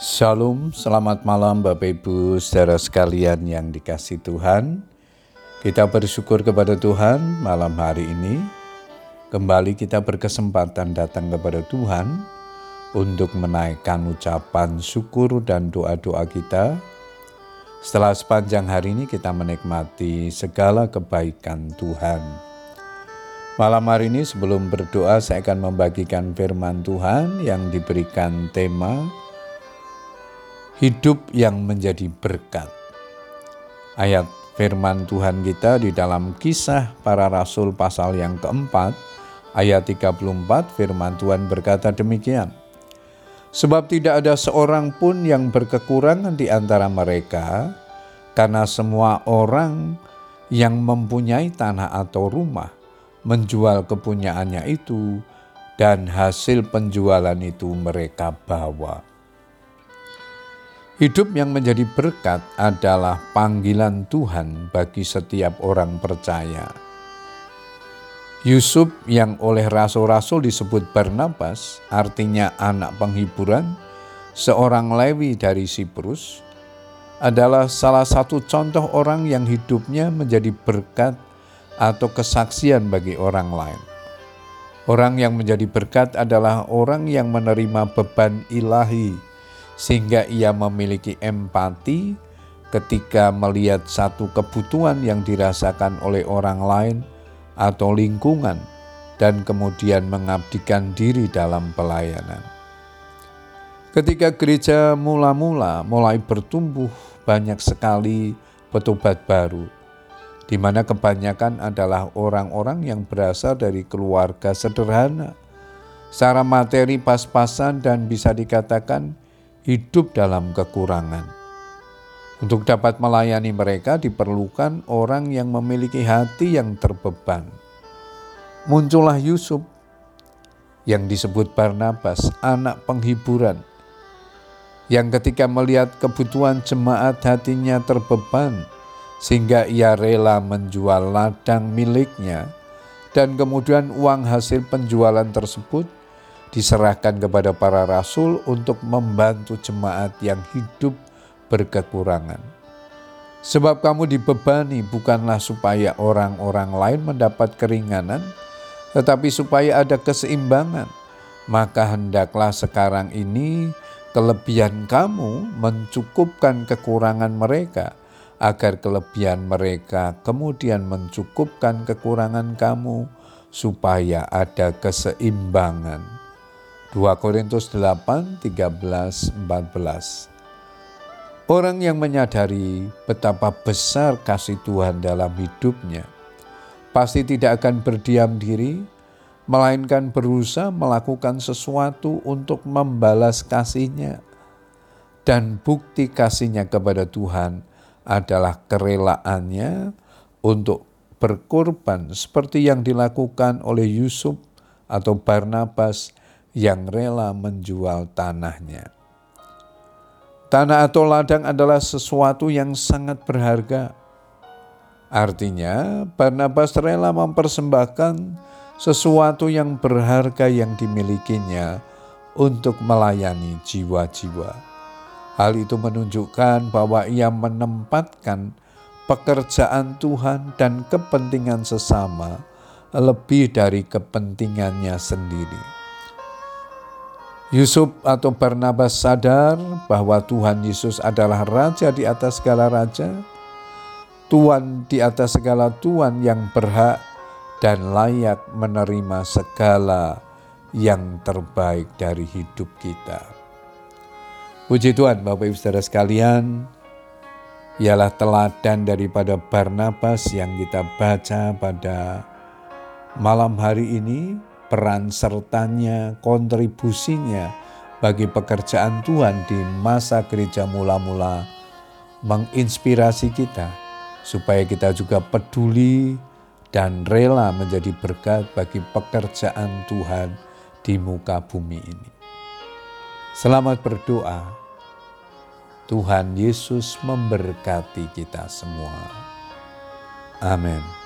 Shalom, selamat malam Bapak Ibu saudara sekalian yang dikasih Tuhan. Kita bersyukur kepada Tuhan malam hari ini. Kembali kita berkesempatan datang kepada Tuhan untuk menaikkan ucapan syukur dan doa-doa kita. Setelah sepanjang hari ini kita menikmati segala kebaikan Tuhan. Malam hari ini sebelum berdoa saya akan membagikan firman Tuhan yang diberikan tema hidup yang menjadi berkat. Ayat firman Tuhan kita di dalam kisah para rasul pasal yang keempat, ayat 34 firman Tuhan berkata demikian. Sebab tidak ada seorang pun yang berkekurangan di antara mereka, karena semua orang yang mempunyai tanah atau rumah menjual kepunyaannya itu, dan hasil penjualan itu mereka bawa. Hidup yang menjadi berkat adalah panggilan Tuhan bagi setiap orang percaya. Yusuf yang oleh rasul-rasul disebut Barnabas, artinya anak penghiburan, seorang Lewi dari Siprus, adalah salah satu contoh orang yang hidupnya menjadi berkat atau kesaksian bagi orang lain. Orang yang menjadi berkat adalah orang yang menerima beban ilahi sehingga ia memiliki empati ketika melihat satu kebutuhan yang dirasakan oleh orang lain atau lingkungan, dan kemudian mengabdikan diri dalam pelayanan. Ketika gereja mula-mula mulai bertumbuh, banyak sekali petubat baru, di mana kebanyakan adalah orang-orang yang berasal dari keluarga sederhana, secara materi pas-pasan, dan bisa dikatakan hidup dalam kekurangan. Untuk dapat melayani mereka diperlukan orang yang memiliki hati yang terbeban. Muncullah Yusuf yang disebut Barnabas, anak penghiburan, yang ketika melihat kebutuhan jemaat hatinya terbeban, sehingga ia rela menjual ladang miliknya, dan kemudian uang hasil penjualan tersebut diserahkan kepada para rasul untuk membantu jemaat yang hidup berkekurangan. Sebab kamu dibebani bukanlah supaya orang-orang lain mendapat keringanan, tetapi supaya ada keseimbangan. Maka hendaklah sekarang ini kelebihan kamu mencukupkan kekurangan mereka, agar kelebihan mereka kemudian mencukupkan kekurangan kamu, supaya ada keseimbangan. 2 Korintus 8, 13, 14. Orang yang menyadari betapa besar kasih Tuhan dalam hidupnya, pasti tidak akan berdiam diri, melainkan berusaha melakukan sesuatu untuk membalas kasihnya. Dan bukti kasihnya kepada Tuhan adalah kerelaannya untuk berkorban seperti yang dilakukan oleh Yusuf atau Barnabas yang rela menjual tanahnya. Tanah atau ladang adalah sesuatu yang sangat berharga. Artinya, Barnabas rela mempersembahkan sesuatu yang berharga yang dimilikinya untuk melayani jiwa-jiwa. Hal itu menunjukkan bahwa ia menempatkan pekerjaan Tuhan dan kepentingan sesama lebih dari kepentingannya sendiri. Yusuf atau Barnabas sadar bahwa Tuhan Yesus adalah Raja di atas segala raja, Tuhan di atas segala Tuhan yang berhak dan layak menerima segala yang terbaik dari hidup kita. Puji Tuhan Bapak Ibu Saudara sekalian, ialah teladan daripada Barnabas yang kita baca pada malam hari ini peran sertanya, kontribusinya bagi pekerjaan Tuhan di masa gereja mula-mula menginspirasi kita supaya kita juga peduli dan rela menjadi berkat bagi pekerjaan Tuhan di muka bumi ini. Selamat berdoa. Tuhan Yesus memberkati kita semua. Amin.